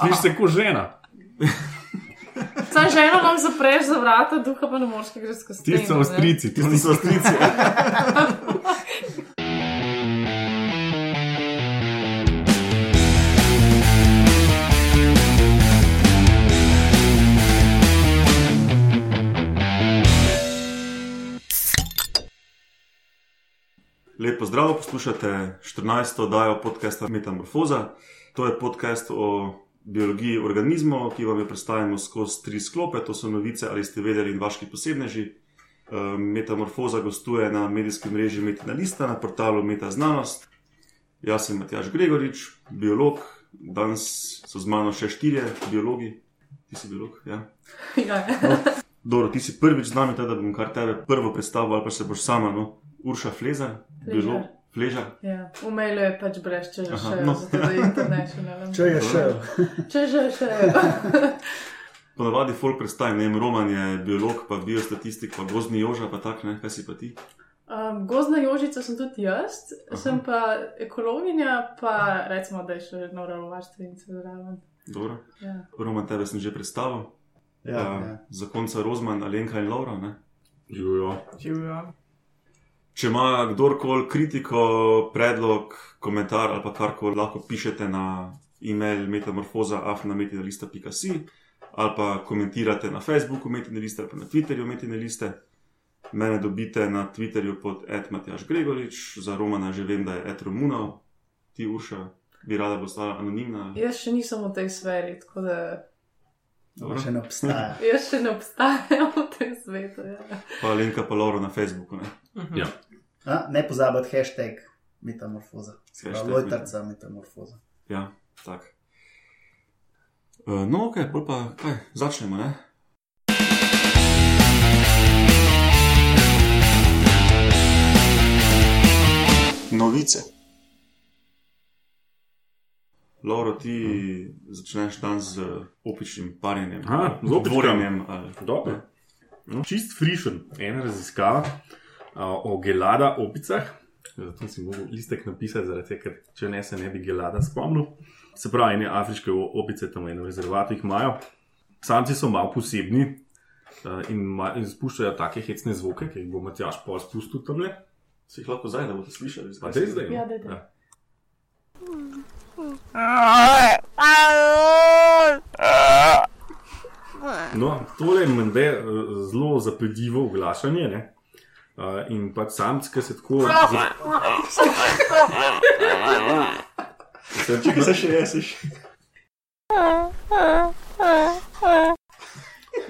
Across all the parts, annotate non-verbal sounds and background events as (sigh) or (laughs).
Slišiš se kot žena. (laughs) Sam ženo vam zapreš za vrata, duha pa ne moreš greš skozi Ti so avstrici, ti (laughs) so avstrici. Lepo zdrav, poslušate 14. oddajo podcasta Metamorfoza. To je podcast o biologiji organizmov, ki vam jo predstavimo skozi tri sklope: to so novice ali ste vedeli in vaški posebneži. Metamorfoza gostuje na medijskem mreži Metina Lista na portalu Meta Znanost. Jaz sem Matjaš Gregorič, biolog, danes so z mano še štirje biologi. Ti si biolog, ja. (laughs) Ja, Dobro, ti si prvič z nami, tako da bom kar tebe prvo predstavil, ali pa se boš sama, no, Urša Flezar, Fležar. biolog, Fležar. ja. V mailu je pač brez, če že Aha, še no. Če je šel. Če že še Ponavadi folk predstavi, ne vem, Roman je biolog, pa biostatistik, pa gozdni joža, pa tak, ne, kaj si pa ti? Um, gozdna jožica sem tudi jaz, Aha. sem pa ekologinja, pa recimo, da je še naravovarstvenica zraven. Dobro. Ja. Roman, tebe sem že predstavil. Ja, Uh, ja. Zakonca Rozman, Alenka in Laura. Ne? Živijo. Živijo. Če ima kdorkoli kritiko, predlog, komentar ali pa karkoli, lahko pišete na e-mail metamorfoza.afnametinalista.si ali pa komentirate na Facebooku Metinaliste ali pa na Twitterju Metinaliste. Mene dobite na Twitterju pod Matjaš Gregorič, za Romana že vem, da je Ed Romunov, ti Urša, bi rada postala anonimna. Jaz še nisem v tej sferi, tako da Dobro. Še ne obstaja. (laughs) jaz še ne obstajam v tem svetu. Ja. Pa Alenka pa Laura na Facebooku. Ne? Ja. A, ne pozabiti hashtag metamorfoza. S hashtag Lojtarca metamorfoza. Ja, tak. Uh, no, ok, bolj pa kaj, začnemo. Ne? Novice. Lauro, ti začneš dan z opičnim parjenjem. Z ali- Dobro. No, čist frišen, ena raziskava o gelada opicah. Zato si mogel listek napisati, zaradi ker če ne se ne bi gelada spomnil. Se pravi, ene afriške opice tam v enem rezervatu jih imajo. Samci so malo posebni a, in, ma, in spuščajo take hecne zvoke, ki jih bo Matjaš pol spustil tam le. Si jih lahko zdaj, da boste slišali? A te zdaj? no? Ja, daj, daj. No, tole je mende eh, zelo zapeljivo oglašanje. Ne? Uh, in pač samci, ki se tako. Če se še jesiš.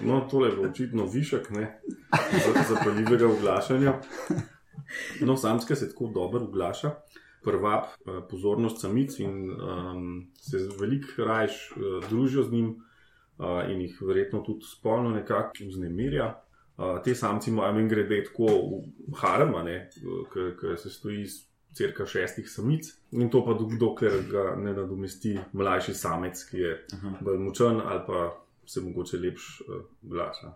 No, tole je očitno višek ne, za- zapeljivega oglašanja. No, samske se tako dobro oglaša, prvab pozornost samic in um, se veliko rajš uh, družijo z njim uh, in jih verjetno tudi spolno nekako vznemirja. Uh, te samci imajo in grede tako v harem, ki se stoji iz crka šestih samic, in to pa dok- dokler ga ne nadomesti mlajši samec, ki je Aha. bolj močen ali pa se mogoče lepš uh, glasa.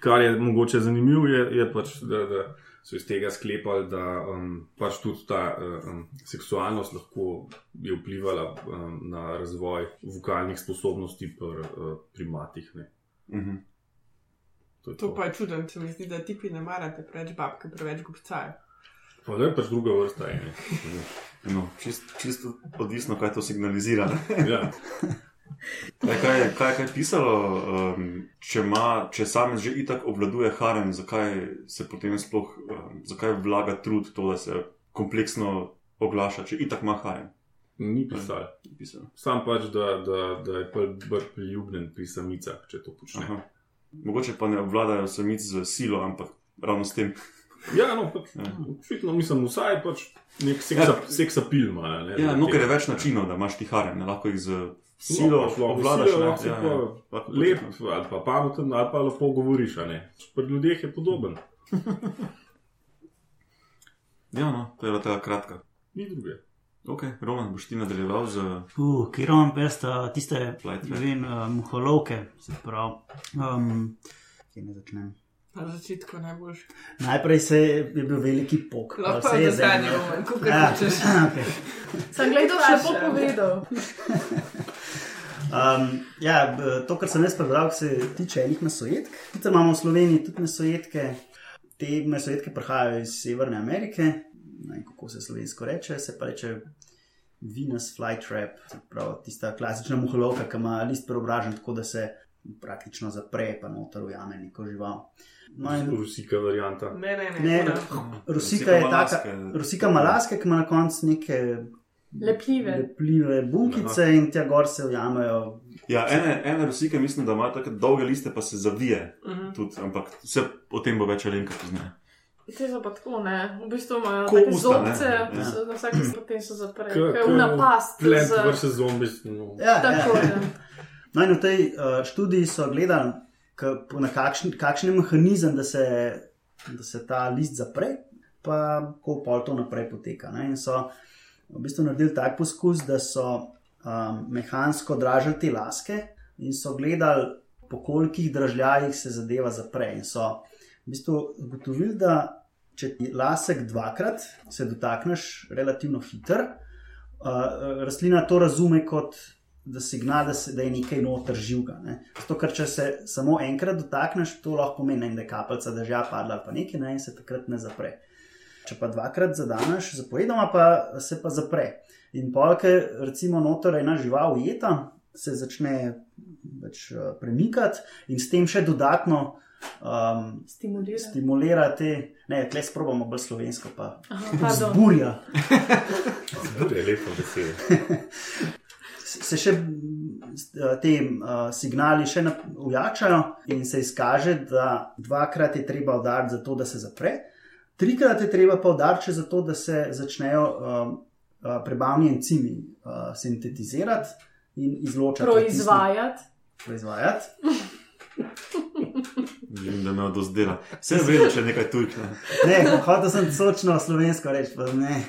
Kar je mogoče zanimivo, je, je pač, da, da so iz tega sklepali, da um, pač tudi ta um, seksualnost lahko je vplivala um, na razvoj vokalnih sposobnosti pri uh, primatih. Ne. Mhm. To, je To pa je čudno, se mi zdi, da tipi ne marate preveč babke, preveč gobcajo. pa da je pač druga vrsta. (laughs) No, čist, čisto odvisno, kaj to signalizira. (laughs) ja. Kaj, kaj, je- kaj, kaj je pisalo, um, če, ima, če samec že itak obvladuje harem, zakaj se potem sploh, um, zakaj vlaga trud to, da se kompleksno oglaša, če itak ima harem? Ni pisal. Ni pisalo. Sam pač, da, da, da je bolj priljubljen pri samicah, če to počne. Aha. Mogoče pa ne obvladajo samic z silo, ampak ravno s tem. Ja, no, pač, Ja. očitno mislim, vsaj pač nek seksa, seksa-pil ima. Ne, Ja, no, ker je več načinov, da imaš ti harem, ne lahko jih z No, silo pač lahko obvladaš. silo, ne. Ja, pa ja. Lahko Lep, ali pa pameten, ali pa lepo govoriš. ne. Pri ljudeh je podoben, Ja, no, to je bila ta kratka. ni druge. Ok, Roman, boš ti nadaljeval z. Uh, ki imam pesta tiste, ne vem, uh, muholovke, se pravi. Um, kje ne začnem? Na začetku najboljši. Najprej se je bil veliki pok. Lahko se je je zadnji moment, ko Ja, hočeš. (laughs) okej. Sem gledal, še Vprašam. povedal. (laughs) Um, ja, to, kar sem jaz prebral, se tiče enih mesojetk. Sicer imamo v Sloveniji tudi mesojetke. Te mesojetke prihajajo iz Severne Amerike, ne vem, kako se slovensko reče, se pa reče Venus flytrap, se pravi tista klasična muholovka, ki ima list preobražen tako, da se praktično zapre, pa noter ujame neko žival. No, in Rusika varianta. Ne, ne, ne. Ne, ne. Rusika je taka. Rusika malaske, ki ima na koncu neke Lepljive. lepljive bunkice in tja gor se ujamejo. Ja, ene, ene rusike mislim, da ima tako dolge liste, pa se zavije. Mhm. Tudi, ampak vse o tem bo več alenka pozneje. Te so pa tako, ne. V bistvu imajo Ko take usta, ne. zobce, Ja. so na vsaki potem so zaprli. K- Kaj je k- una past. Plant za- vrše zombi. No. Ja, Tako ja. je. No, in v tej uh, študiji so gledali, na kakšen, kakšen je mehanizem, da se, da se ta list zapre, pa kako pol to naprej poteka. Ne? In so v bistvu naredili tak poskus, da so um, mehansko dražili te laske in so gledali, po kolikih dražljajih se zadeva zapre. In so v bistvu ugotovili, da če ti lasek dvakrat se dotakneš relativno hitro, uh, rastlina to razume kot da signal, da, se, da je nekaj noter živega. Ne. Zato, ker če se samo enkrat dotakneš, to lahko pomeni, da je kapljica dežja padla ali pa nekaj, ne, in se takrat ne zapre. Če pa dvakrat zadaneš, zapovedoma pa se pa zapre. In polke, recimo, noter je ena žival ujeta, se začne več uh, premikati in s tem še dodatno um, Stimulira. stimulirati. Ne, tle sprobamo bolj slovensko, pa Aha, zburja. Zbure je lepo besedo. se še eh, te uh, signali še ujačajo in se izkaže, da dvakrat je treba udariti za to, da se zapre, trikrat je treba pa udariti še za to, da se začnejo uh, uh, prebavni encimi uh, sintetizirati in izločati. Proizvajati. Proizvajati. Želim, da me odozdela. Vse vem, če je nekaj tujka. Ne, hotel sem točno slovensko reči, pa ne.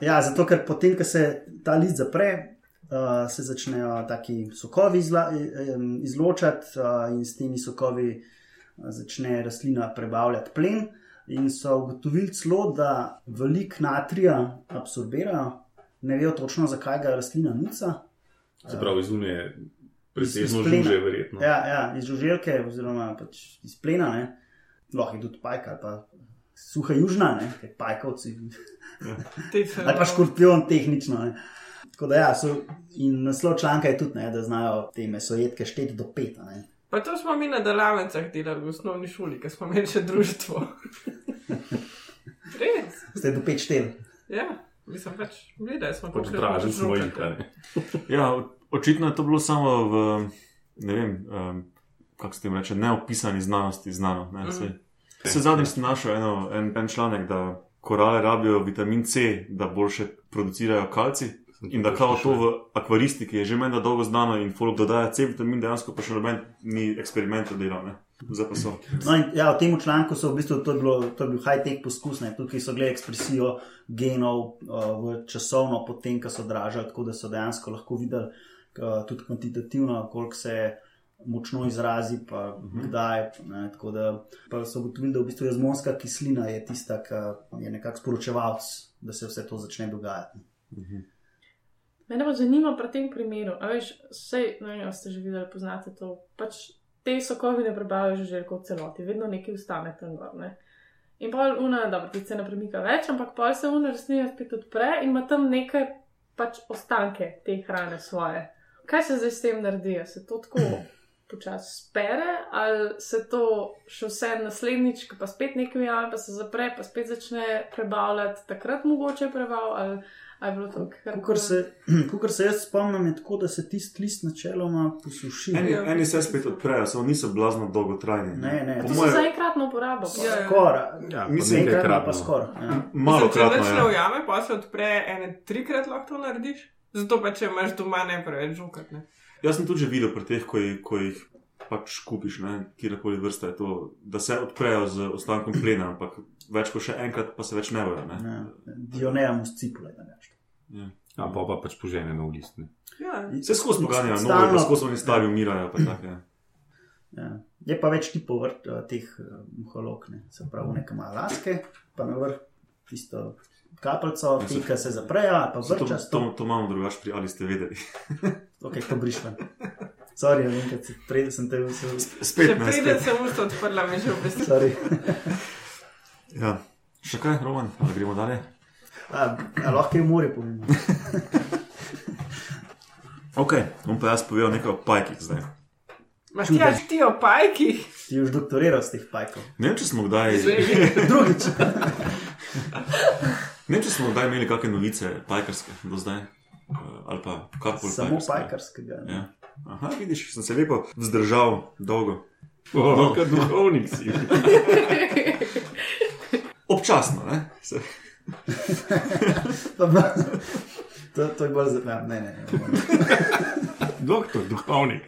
Ja, zato ker potem, ko se ta list zapre, uh, se začnejo taki sokovi izla, izločati uh, in s temi sokovi uh, začne rastlina prebavljati plen. In so ugotovili celo, da velik natrija absorbirajo, ne vejo točno, zakaj ga rastlina nuca. Se pravi, zunaj presežno Iz plena. žuže, verjetno. Ja, ja, iz žuželke, oziroma pač iz plena, ne. lahko je tudi pajka ali pa suha južna, ne, kaj pajkovci. (laughs) So- Ali pa škorpion, tehnično. Ne. Tako da, ja, so, in naslov članka je tudi, ne, da znajo te mesojetke šteti do pet. Ne. Pa to smo mi na delavnicah delali v osnovni šoli, ker smo imeli še društvo. Res? (laughs) Ste do pet šteli. Ja, mislim pač, gledaj smo Pač kakšne dražen smo jih. ne. Ja, o- očitno je to bilo samo v, ne vem, um, kako se temu reče, neopisani znanosti znano. Ne, Mhm. mm. Se zadnjič sem našel eno, en, en članek, da korale rabijo vitamin C, da boljše producirajo kalci. In da kao to v akvaristiki je že meni dolgo znano in folk dodaja C vitamin, dejansko pa še noben ni eksperimentov delal. ne. Zdaj pa so. No, in, ja, v tem članku so v bistvu to je, bilo, to je bil high-tech poskus, ne. tukaj so gledali ekspresijo genov uh, v časovno, potem, ko so dražili, tako da so dejansko lahko videli tudi kvantitativno, koliko se močno izrazi, pa uh -huh. kdaj. Ne, tako da pa so ugotovili, da v bistvu jazmonska kislina je tista, ki je nekako sporočevalc, da se vse to začne dogajati. Mene pa zanima pri tem primeru, a veš, vse, vem, ali ste že videli, poznate to. Pač te sokovi ne prebavijo žuželkov v celoti, vedno nekaj ustane tam gor. Ne? In pol una, dobro, ti se ne premika več, ampak pol se una resnica spet odpre in ima tam neke pač ostanke te hrane svoje. Kaj se zdaj s tem naredi? A Se to tako (clears throat) počasi spere, ali se to še vse naslednjič, pa spet nekaj ujame, pa se zapre, pa spet začne prebavljati, takrat mogoče prebav, ali, ali je bilo to kar Kukor se, (clears throat) kukor se jaz spomnim, je tako, da se tisti list načeloma posuši. Eni, Ja. eni se spet odprejo, samo niso blazno dolgotrajni. Ne, ne, Po To so moje- za enkratno uporabo. Ja, ja. Skoraj. Ja, Mislim, pa Enkrat pa skoraj. Ja. Malo Mislim, Če več ne ujame, pa se odpre ene trikrat lahko to narediš. Zato pa če imaš doma ne preveč žukat. Ne? Jaz sem tudi že videl pri teh, ko jih, ko jih pač kupiš, kjerkoli vrsta je to, da se odprejo z ostankom plena, ampak več kot še enkrat, pa se več ne bojo. Ne? Ja. Dionejamus cipule. da ne veš. Ja, pa pa pač požene na list. ne. Ja, Se skozi poganjajo, novi, pa skozi oni stari umirajo. pa tako, ja. Ja. Je pa več tipov vrt, eh, teh muholok, ne. se pravi, nekaj ima laske, pa na vrh tisto, kapljico, Ja, se- ki se zaprejo, pa To, to, vrčasto. to imamo drugače pri ali ste vedeli. (laughs) Ok, to brišven. Sorry, vem, kad si prej sem te vse. Spet ne, pride, spet. sem usta odprla, me že. Sorry. (laughs) Ja. Še kaj, Roman, ali gremo dalje? A, a lahko je v morju povem. (laughs) Ok, bom pa jaz povedal nekaj o pajkih zdaj. Maš ti až ti o pajkih? Ti už doktoriral z teh pajkov. Ne vem, če smo kdaj, Drugič. Ne če smo kdaj imeli kakšne novice pajkarske do zdaj. Eh, Ali pa karkoli Samo pajkarske. pajkarskega. ne. Ja. Aha, vidiš, sem se lepo vzdržal dolgo. Oh, kot duhovnik si. (laughs) Občasno, ne? Se, (laughs) to, to je bolj zanimivo. Ne, ne, ne. Doktor, duhovnik.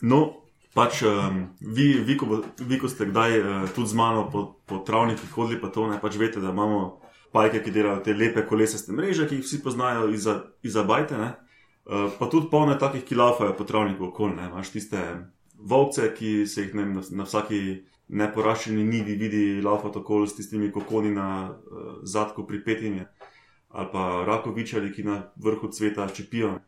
No, pač um, vi, vi, ko, vi, ko ste kdaj uh, tudi z mano po, po travnikih hodili, pa to ne pač veste, da imamo pajke, ki delajo te lepe kolesaste mreže, ki jih vsi poznajo iz Abajte. Uh, pa tudi polne takih, ki laufajo po travniku okoli. ne. Imaš tiste volce, ki se jih ne, na, na vsaki neporaščeni nivi vidi laufati okoli s tistimi kokoni na uh, zadku pripetimi. Ali pa rakovičari, ki na vrhu cveta čepijo,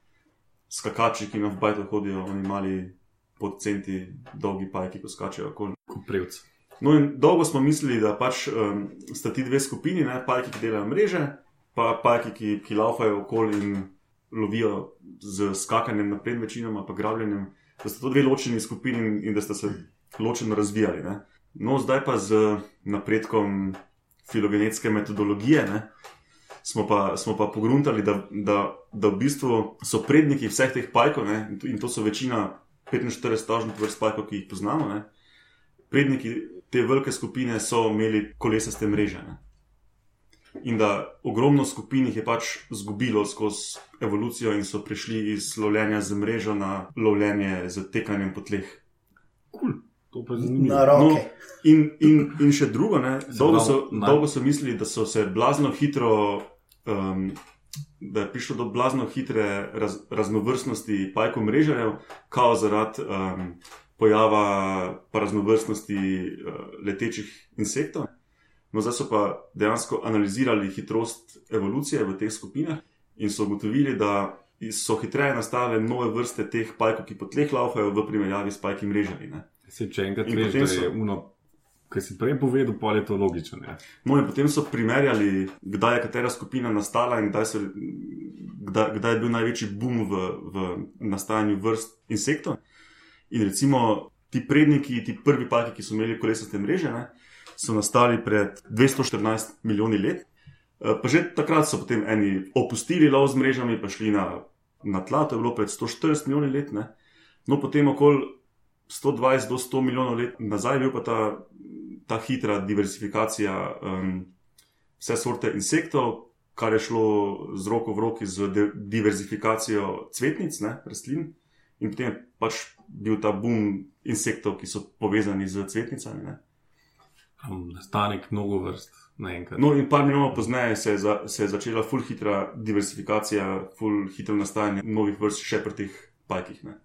skakači, ki na bajto hodijo, oni mali pod centi, dolgi pajki, ko skačejo okoli. Koprivc. No, in dolgo smo mislili, da pač um, sta ti dve skupini, ne, pajki, ki delajo mreže, pa pajki, ki, ki laufajo okoli in lovijo z skakanjem naprej, večinoma pa grabljenjem, da sta to dve ločeni skupini in, in da sta se ločeno razvijali. Ne. No, zdaj pa z napredkom filogenetske metodologije. Ne, Smo pa, smo pa pogruntali, da, da, da v bistvu so predniki vseh teh pajkov, ne, in to so večina 45 tažnih vrst pajkov, ki jih poznamo. Ne, predniki te velike skupine so imeli kolesaste mreže. Ne. In da ogromno skupin jih je pač izgubilo skozi evolucijo in so prišli iz lovljenja z mrežo na lovljenje z tekanjem po tleh. To pa je zanimivo. Na roke. No, in, in, in še drugo, ne, dolgo, so, dolgo so mislili, da so se blazno hitro, um, da je prišlo do blazno hitre raz, raznovrstnosti pajkov mrežarjev, kao zaradi um, pojava pa raznovrstnosti uh, letečih insektov. No, zdaj so pa dejansko analizirali hitrost evolucije v teh skupinah in so ugotovili, da so hitreje nastale nove vrste teh pajkov, ki po tleh laufajo, v primerjavi s pajki mrežarji. ne. Se, če enkrat potem da je uno, kar si prej povedal, pa je to logično. Ne? No, in potem so primerjali, kdaj je katera skupina nastala in kdaj, so, kdaj, kdaj je bil največji boom v, v nastajanju vrst insektov. In recimo ti predniki, ti prvi paki, ki so imeli kolesaste mreže, ne, so nastali pred 214 milijoni let. Eh, Pa že takrat so potem eni opustili lov z mrežami, pa šli na, na tla, to je bilo pred 140 milijoni let. Ne. No, potem okoli 120 do 100 milijonov let nazaj je bil pa ta, ta hitra diversifikacija um, vse sorte insektov, kar je šlo z roko v roki z diverzifikacijo cvetnic, ne, rastlin. In potem je pač bil ta boom insektov, ki so povezani z cvetnicami. Ne. Nastanek mnogo vrst naenkrat. No, in par milijonov pozneje se je, za, se je začela full hitra diversifikacija, full hitro nastajanje novih vrst še pri teh pajkih. Ne.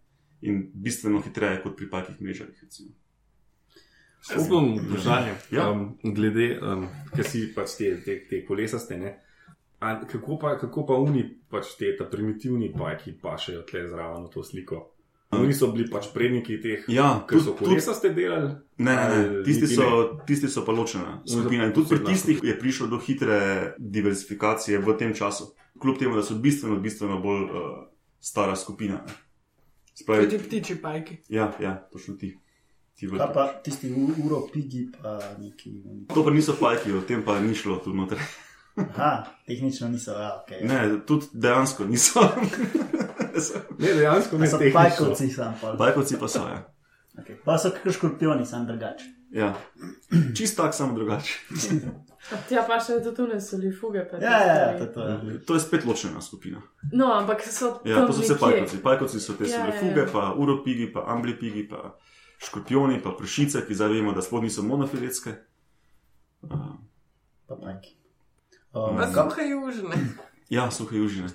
In bistveno hitreje kot pri pajkih mrežarjih. recimo. Skupno vprašanje, Ja. um, glede, um, kaj si pač te, te, te kolesaste. Ne? A, kako, pa, kako pa oni, pač te primitivni pajki, pašejo tle zraven v to sliko? Oni so bili pač predniki teh, Ja, ki so tudi- kolesaste delali. Ne, ne, ne. Tisti, so, tisti so pa ločena skupina. In tudi pri tistih je prišlo do hitre diversifikacije v tem času. Kljub temu, da so bistveno, bistveno bolj uh, stara skupina. ne. Se Kot ti ptiči pajki. ja, ja, točno ti. Ti. Kaj pa tisti uro, pigi, pa neki. To pa niso pajki, o tem pa ni šlo tu noter. Aha, tehnično niso, ja, ok. Ne, tudi dejansko niso. (laughs) Ne, dejansko ne so tehnično. pajkovci sam pol. Pajkovci pa so, ja. Okay. Pa so kakšni škorpioni, sam drugače. ja. Čist tak, samo drugače. Tja (laughs) pa še tudi ne soli fuge. pa te Ja, ja, ja, to, to je. To je spet ločena skupina. No, ampak so Ja, tam to so vse nekje. pajkovci. Pajkovci so te Ja, ja, selefuge, ja. pa uropigi, pa amblipigi, pa škorpioni, pa pršice, ki zdaj vemo, da sploh niso monofiletske. Uh, Pa pajki. Um, Pa kaj- suhe južne. ja, suhe južine.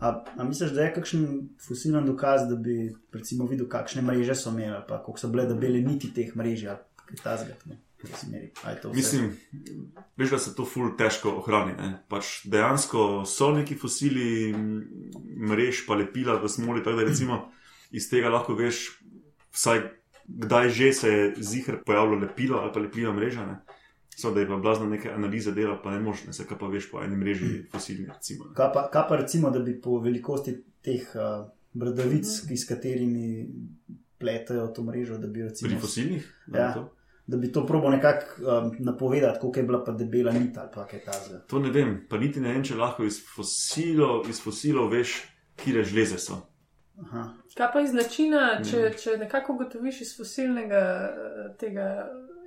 A, a misliš, da je kakšen fosilen dokaz, da bi recimo videl, kakšne mreže so imeli, pa koliko so bile debele niti teh mrež ali kaj takega? razmerih. A je to vse? Mislim, veš, da se to ful težko ohrani. ne. Pač dejansko so neki fosili, mrež, pa lepila v smoli, tako da recimo iz tega lahko veš, vsaj kdaj že se je zihar pojavilo lepilo ali pa lepljiva mreža. Ne. Samo da je pa blazno neke analize dela, pa ne možne, se kaj pa veš po eni mreži fosilni. Recimo, ne. Kaj pa, kaj pa recimo, da bi po velikosti teh uh, bradavic, Mhm. s katerimi pletajo to mrežo, da bi recimo. Pri fosilnih? Ja. Ali to? Da bi to probo nekako um, napovedati, koliko je bila pa debela nit ali pa kaj takega. To ne vem, pa niti ne vem, če lahko iz fosilov, iz fosilov veš, kire žleze so. Aha. Kaj pa iz načina, če, Ne. če nekako ugotoviš iz fosilnega eh, tega,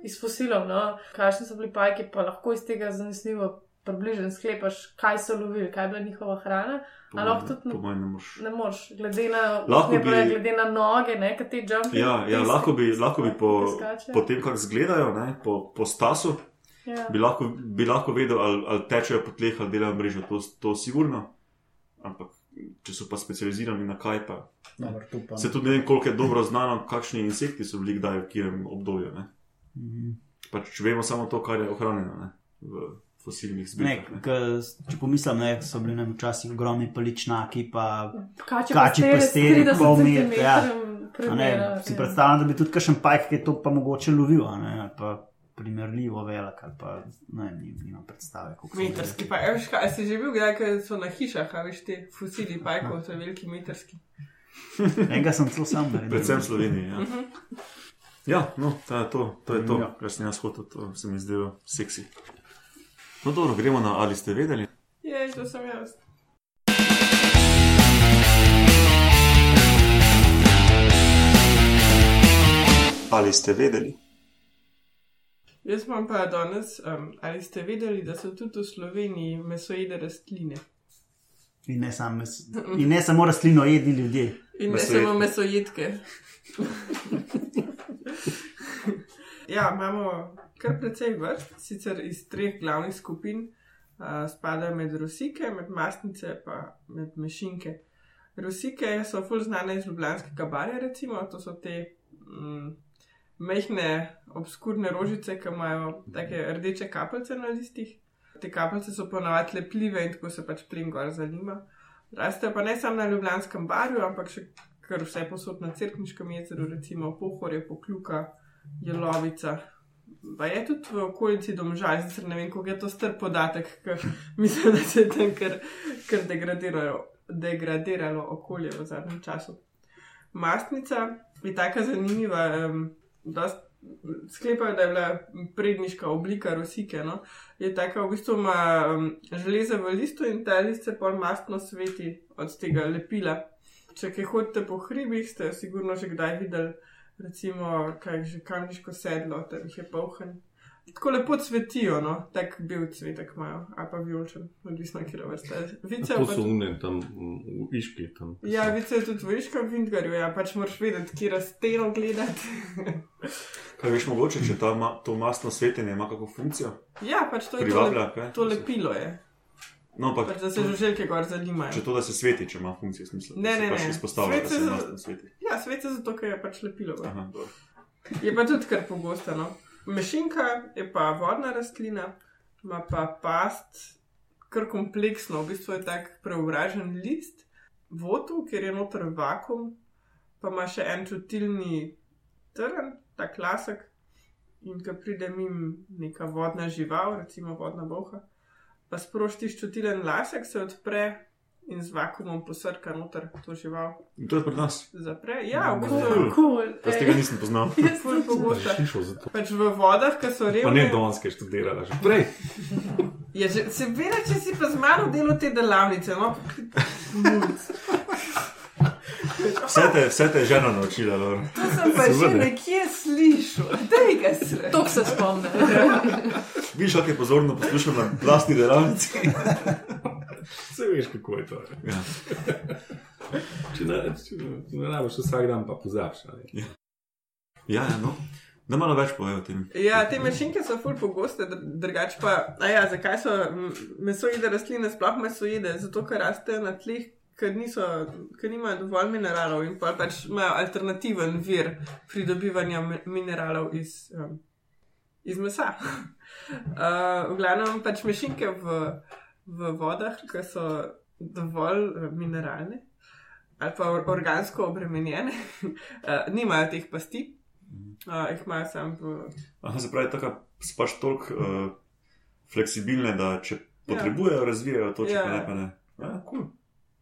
iz fosilov, no, kakšni so bili pajki, pa lahko iz tega zanesljivo približno sklepaš, kaj so lovili, kaj je bila njihova hrana. Po A mojem- lahko tudi mojem ne moreš. Ne moreš, glede na, Lahko ne, bi- pravi, glede na noge, ne, kaj ti jumpi. Ja, ja lahko bi, lahko bi po, Skače. po tem, kako izgledajo, ne, po, po stasu, Ja. bi lahko, bi lahko vedel, ali, ali tečejo po tleh ali delajo mrežo, to, to sigurno. Ampak, če so pa specializirani na kaj, pa to pa. se tudi ne vem, koliko je dobro znano, kakšni insekti so bili kdaj v katerem obdobju. Ne. Mhm. Pač vemo samo to, kar je ohranjeno ne, v fosilnih zbirkah. ne. k, če pomislim, ne, so bili nam včasih ogromni paličnaki, pa Kači Kači pasteri, pol metra, ja. A ne, si predstavljam, da bi tudi kakšen pajk, ki je to pa mogoče lovil, a ne, ali pa primerljivo velik, ali pa ne, ni- nimam predstave. Metrski pa, veš, kaj si že bil, kdaj ko so na hišah, a veš te fosili pajkov, so veliki metrski. (laughs) Enega sem celo sam naredil. Predvsem v Sloveniji. Ja, ja no, to je to, to, je to Ja. kar sem jaz hotel, to se mi zdelo seksi. No, dobro, gremo na ali ste vedeli. Je, to sem jaz. Ali ste vedeli? Jaz imam pa danes, um, ali ste vedeli, da so tudi v Sloveniji mesojede rastline. In ne, sam, mes- in ne samo rastlino jedi ljudje. In ne Mesojedke. samo mesojedke. ja, imamo kar precej vrst, sicer iz treh glavnih skupin, uh, spadajo med rosike, med mastnice in med mešinke. Rosike so fulj znane iz Ljubljanskega barja, recimo, to so te mm, mehne, obskurne rožice, ki imajo take rdeče kapljice na listih. Te kapljice so ponavadi lepljive in tako se pač plin gor zanima. Rastejo pa ne samo na Ljubljanskem barju, ampak še kar vse posod na Cerkniškem jezeru, recimo Pohorje, Pokljuka, Jelovica. Pa je tudi v okolici domžal, sicer ne vem, koliko je to star podatek, ker (laughs) mislim, da se je tam kar, kar degradiralo, degradiralo okolje v zadnjem času. Mastnica je tako zanimiva, um, da sklepajo, da je bila predniška oblika rosike. No? Je tako, v bistvu ima um, železo v listu in ta list se pol mastno sveti od tega lepila. Če kaj hodite po hribih, ste sigurno že kdaj videli, recimo, kaj že kamniško sedlo, tam jih je polhen. Tako lepo cvetijo, no, tak bil cvetek imajo, ali pa vijolčen, odvisno, kje vrste. Vice To pa so une tam v v Iški. Tam. Ja, vice je tudi v Iškem Vindgarju, ja, pač moraš vedeti, kje rasteno gledati. (laughs) Kaj veš, mogoče, če ta, ma, to mastno svetenje ima kakšno funkcijo? ja, pač to je to, Privablja, lep, kaj? to lepilo je. No, ampak Pač, da se žuželke gor zanimajo. če to, da se sveti, če ima funkcijo, smisla. Ne, da se ne, pač ne. izpostavlja, da Svet se se- mastno sveti. Ja, svet je zato, ker je pač lepilo. Aha, dobro. Je pa tudi kar pogosto. No. Mešinka je pa vodna rastlina, ima pa past, kar kompleksno, v bistvu je tak preobražen list, votu, ker je noter vakum, pa ima še en čutilni trn, ta klasek. In ko pride mim neka vodna žival, recimo vodna boha, pa sproštiš čutilen lasek, se odpre in z vakumom posrka noter to žival. In to je pri nas. Zapre. Ja, v Cool. bistvu Cool. Jaz tega nisem poznal. je ful Sem pogosto. slišal. Pač v vodah, ki so Pa ne je študirala, že prej. Je že, seveda, če si pa z mano delal te delavnice, no. Vse te, vse te je žena naučila, Lor. To sem pa že nekje slišal, da je ga sre. To se spomnim. Viš, kako je pozorno poslušal na vlastni delavnici. (laughs) Veš, kako je to. Ja. (laughs) Če ne, če ne rabiš vsak dan, pa pozabiš. ali. Ja, ja, no. Da malo več povej o tem. Ja, te mešinke so ful pogoste, dr- drugače pa, a ja, zakaj so mesojede rastline sploh mesojede? Zato, ker rastejo na tleh, ker, niso, ker nimajo dovolj mineralov in pa pač imajo alternativen vir pridobivanja mi- mineralov iz um, iz mesa. (laughs) Uh, v glavnem pač mešinke v, v vodah, ki so dovolj eh, mineralne ali pa or- organsko obremenjene, uh, (laughs) nimajo teh pasti, uh, jih imajo samo v. Aha, se pravi, tako so pač toliko uh, fleksibilne, da če potrebujejo, razvijajo to, če Ja. ne, pa ne. Ja, cool.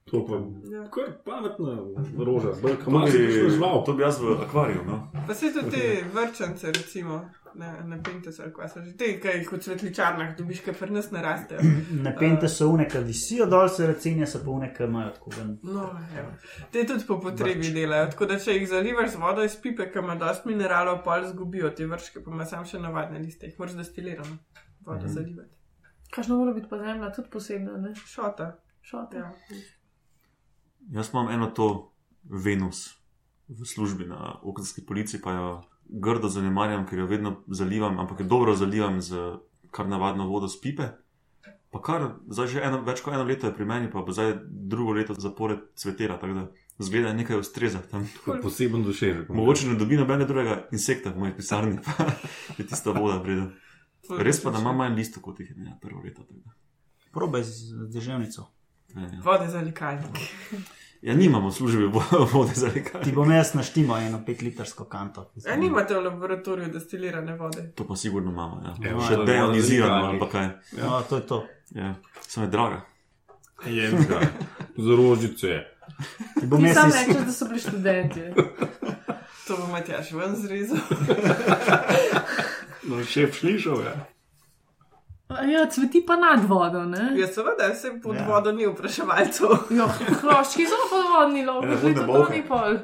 To pa Ja. kar pametna roža, bolj kamor si žival. To bi jaz v akvariju. No? Pa se tudi te vrčance, recimo, na, na Pinterest ali kaj so že te, ki jih v cvetličarnah dobiš, ki pri nas ne rastejo. Napente so une, ki visijo dol, se recenijo, so pa ki imajo tako ven. No, evo. te tudi po potrebi delajo. Tako da, če jih zalivaš z vodo iz pipe, ki ima dosti mineralov, pol zgubijo te vrške, pa ima sam še navadne liste, jih moraš destilirano vodo Mhm. zalivati. Kakšno mora biti pa zemlja, tudi posebna, ne? Šota. Šota. Ja. Jaz imam eno to Venus v službi na okenski policiji, pa jo grdo zanemarjam, ker jo vedno zalivam, ampak jo dobro zalivam z kar navadno vodo z pipe. Pa kar zdaj že eno, več kot eno leto je pri meni, pa bo zdaj drugo leto zapored cvetera, tako da zgleda nekaj ustreza tam. Poseben dosežek. Mogoče ne dobi nobenega drugega insekta v moji pisarni, pa (laughs) je tista voda vredna. Res pa, da ima manj listov kot jih je imela prvo leto. Probe z deževnico. Ja, ja. Vode za likalnik. Ja, nimamo vo- vode za rekanje. Ti bom jaz naštimo eno petlitrsko kanto. A nimate v laboratoriju destilirane vode? To pa sigurno imamo. Ja. Evo, Še je deionizirano za ali pa kaj. No, to je to. Ja. Samo je draga. Je ga. (laughs) Z rožice. Ti bom Ti jaz sam iz... rečeš, da so bili študenti. To bo Matjaš ven zrezal. (laughs) No, šef slišal je. Ja, cveti pa nad vodo, ne? Ja, seveda, se pod Ja. ja. vodo ni vpraševalcev. Ja, hroščki so podvodni, Ja, lahko vodne tudi to bolhe. ni pol.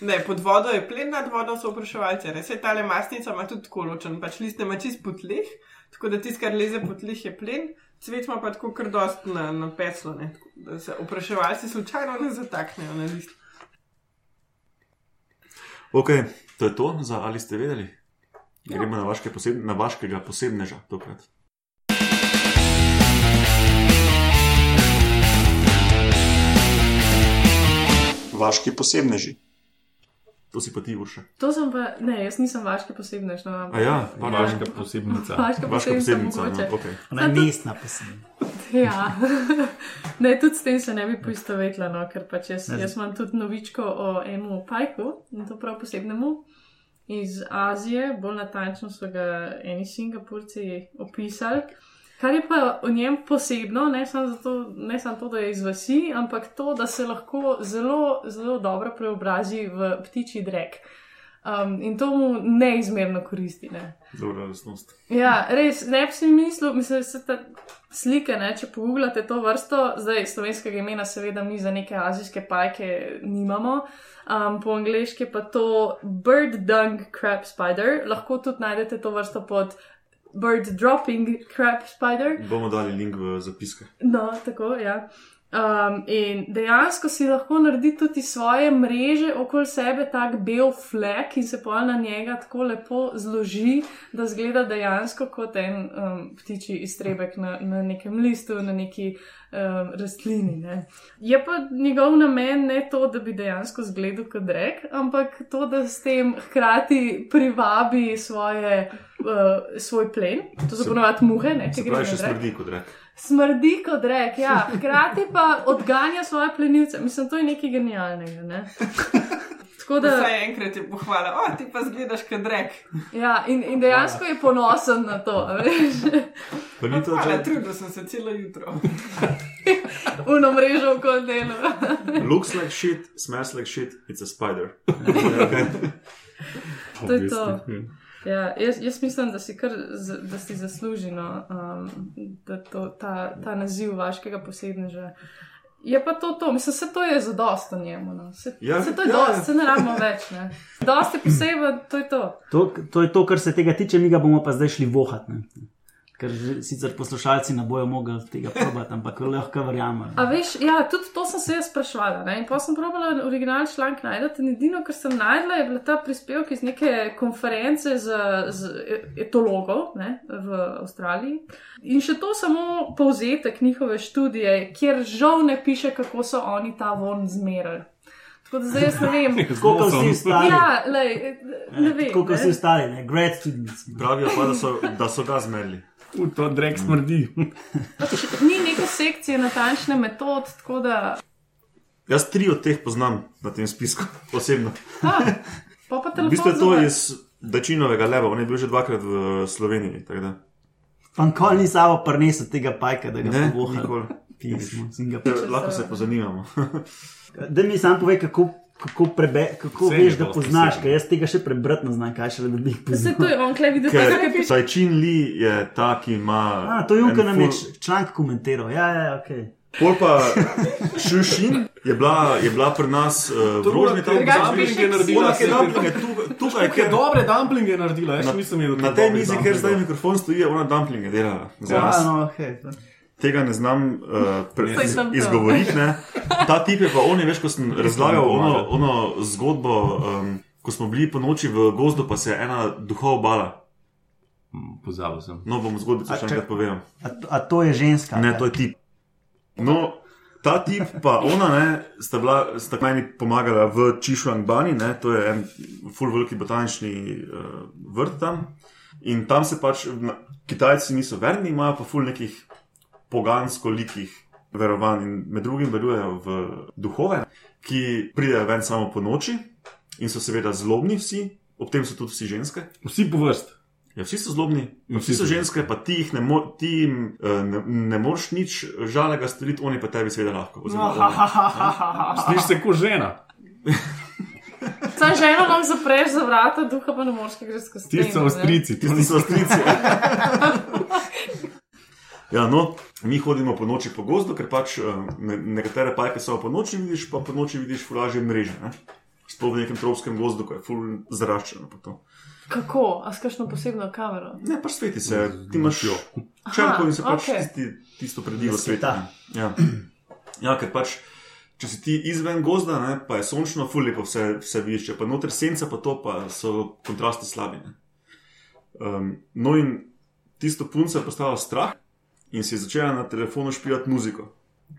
Ne, pod vodo je plen, nad vodo so vpraševalci. Vse tale masnica ima tudi tako ločen, pač liste ima čist po tleh, tako da tisto, kar leze po tleh, je plen, cvet ima pa tako kar dost na, na peslo, ne, tako da se vpraševalci slučajno ne zataknejo na list. Ok, to je to za ali ste vedeli? Gremo na, vaške poseb, na vaškega posebneža tokrat. Vaški posebneži. To si pa ti, Urša. To sem pa, ne, jaz nisem vaški posebnež, no, A ja, Vaška posebnica. Vaška Vaška posebnica, posebnica. mogoče. No, okay. Ona je mestna posebna. Ja, (laughs) ne, tudi s tem se ne bi poistovetila, no, ker pač jaz, jaz imam tudi novičko o enem pajku in to prav posebnemu iz Azije, bolj natančno so ga eni Singapurci opisali. Kar je pa v njem posebno, ne samo, zato, ne samo to, da je iz vasi, ampak to, da se lahko zelo, zelo dobro preobrazi v ptičji drek. Um, in to mu neizmerno koristi. Ne. Dobra resnost. Ja, res, ne bi si mislil, mislim, da se ta slika, ne, če pogooglate to vrsto, zdaj slovenskega imena, seveda mi za neke azijske pajke nimamo. Um, po angliški pa to bird dung crab spider, lahko tudi najdete to vrsto pod bird dropping crab spider. Bomo dali link v zapiske. No, tako, ja. Um, in dejansko si lahko naredi tudi svoje mreže okoli sebe, tak bel flek in se pa na njega tako lepo zloži, da zgleda dejansko kot en um, ptičji iztrebek na, na nekem listu, na neki um, rastlini. Ne. Je pa njegov namen ne to, da bi dejansko zgledal kot rek, ampak to, da s tem hkrati privabi svoje, uh, svoj plen, to so ponovadi muhe, ne, če pravi, greš še na drek. Smrdi kot rek. Ja, hkrati pa odganja svoje plenilce. Mislim, to je nekaj genialnega. Ne? Tako da, Vsaj enkrat je pohvala, o ti pa zgledaš kot rek. ja, in, in dejansko je ponosen na to. a veš. Pa ni to, Hvala, da trudil sem se celo jutro. (laughs) Uno mrežo okoli dela. (laughs) looks like shit, smells like shit, it's a spider. (laughs) To je to. Ja, jaz, jaz mislim, da si, kar, da si zasluži no, um, da to, ta, ta naziv vaškega posebneža. Je pa to, to. mislim, vse to je zadosto njemu. No. Vse, Ja, vse to je ja. dosti, vse ne rabimo več. Ne. Dosti poseben, to je to. To, to je to, kar se tega tiče, mi ga bomo pa zdaj šli vohat. Ne? Ker že, sicer poslušalci ne bojo mogli tega probati, ampak lahko verjamem. A veš, ja, tudi to sem se jaz sprašvala. Ne? In pa sem probala originalni članek najti. In edino, kar sem najdla, je bila ta prispevek iz neke konference z, z etologov ne? v Avstraliji. In še to samo povzetek njihove študije, kjer žal ne piše, kako so oni ta von zmerali. Tako da zdaj jaz ne vem. (laughs) Kot vsi ostali. Ja, lej, ne vem. Tako kot ne. vsi ostali, ne, grad students. Pravijo pa, da so, da so ga zmerili. U, to drek smrdi. Ni neke sekcije natančne metod, tako da. Jaz tri od teh poznam na tem spisku, osebno. A, pa pa V bistvu je to iz Dačinovega leva, on je bil že dvakrat v Sloveniji. tako da- Pa nikoli ni samo prinesel tega pajka, da ga Ne, ga Ja, Lahko se pozanimamo. (laughs) Da mi sam povej, kako, kako, prebe, kako Vse veš, je da poznaš, ker jaz tega še prebrati ne znam, kaj še da bi jih poznal. to je on, klej videl, kaj piše. Tajčin Li je ta, ki ima. A, to je Junker en nam je ful- članek komentiral. Ja, ja, ok. Pol pa Šušin je bila, je bila pri nas uh, v Rožni tam dumplinge je naredila. Ona, ki je ksilo. dumplinge tu- tukaj, Kaj ker dobre dumplinge je naredila, jaz Na- nisem jedel. na kaj tej mizi, ker dumplingov. zdaj mikrofon stoji, je ona dumplinge delala. Ja, no, okay. Tega ne znam uh, pre, izgovoriti. Ne. Ta tip je pa on, je, veš, ko sem razlagal ono, ono zgodbo, um, ko smo bili po noči v gozdu, pa se je ena duha obala. Pozabil sem. No, bom zgodbico A še enkrat povedal. A, to- a to je ženska? Ne, kaj? to je tip. No, ta tip pa ona, ne, sta, bila, sta meni pomagala v Čišvangbani, ne, to je en full veliki botanični uh, vrt tam. In tam se pač na, Kitajci niso verni, imajo pa full nekih pogansko-likih verovanj in med drugim verujejo v duhove, ki pridejo ven samo po noči in so seveda zlobni vsi, ob tem so tudi vsi ženske. Vsi po vrst. Ja, vsi so zlobni, vsi vsi so ženske, pa ti jih ne, mo ti jim, eh, ne, ne moreš nič žalega storiti, oni pa tebi seveda lahko. Oziroma, oni. Slišiš se kot žena. (laughs) Sam ženo vam zapreš za vrata, duha pa ne moreš, ker greš skozi. Ti so avstrijci, ti so strici. (laughs) Ja, no, mi hodimo po noči po gozdu, ker pač eh, ne, nekatere pajke samo po noči vidiš, pa po noči vidiš fulaže mreže. Ne? Sploh v nekem tropskem gozdu, ko je ful zaraščeno. pa to. Kako? A s kakšno posebno kamero? Ne, pač sveti se, ti imaš jo. Aha, Črnko in se pač okej. tisti, tisto predivo sveti. sveta. Ja. ja, ker pač, če si ti izven gozda, ne, pa je sončno, ful lepo vse, vse vidiš, če pa noter senca, pa to pa so kontrasti slabi. Ne. Um, no in tisto punco je postala strah in si začela na telefonu špijati muziko.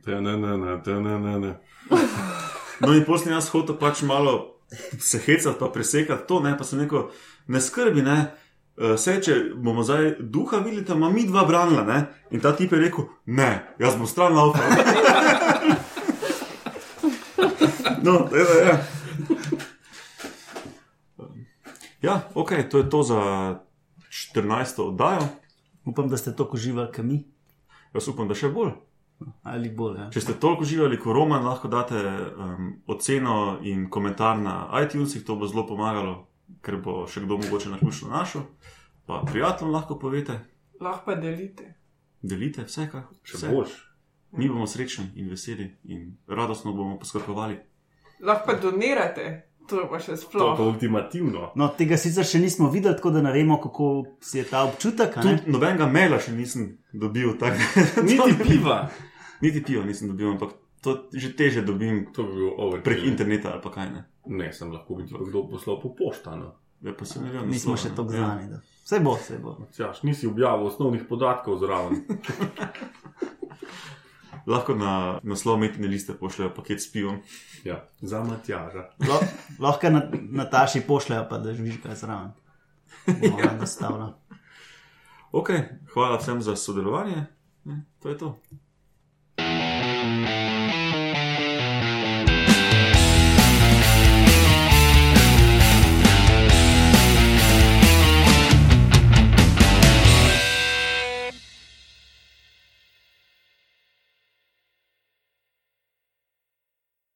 Ne, ne, ne, ne, ne, ne. No in poslej jaz hotel pač malo se hecati, pa presekati to, ne, pa sem rekel, ne skrbi, ne. eh, Sej, če bomo zdaj duha videli, ima mi dva branila, ne? in ta tip je rekel: Ne, jaz bom stran laufal. (laughs) no, evo, ja. Ja, ok, to je to za 14. oddajo. Upam, da ste toliko uživali, kot mi. Jaz upam, da še bolj. Ali bolj. Ja. Če ste toliko uživali kot Roman, lahko date um, oceno in komentar na iTunesih, to bo zelo pomagalo, ker bo še kdo mogoče naključno našel. Pa prijateljem lahko povete, Lahko pa delite. delite vse, kar Še vse. boljš. Mi bomo srečni in veseli in radostno bomo poskakovali. Lahko pa donirate, to je pa še To je sploh. pa ultimativno. No, tega sicer še nismo videli, tako da ne vemo, kako si je ta občutek. a ne? Tudi nobenega maila še nisem dobil, tako (laughs) Niti piva. niti piva nisem dobil, ampak to že teže dobim To bi bil over. prek interneta ali pa kaj ne. Ne, sem lahko pa kdo poslal po poštano. Ja, pa se ne vem, Nismo še tako znani. da- Vse bo, vse bo. Tjaš, nisi objavil osnovnih podatkov zraven. (laughs) Lahko na naslov metine liste pošljajo paket s pivom. Ja, za Matjaža. Lahko na, Nataši pošljajo, pa da živiš kaj zraven. Bomo nastavili. Ok, hvala vsem za sodelovanje. To je to.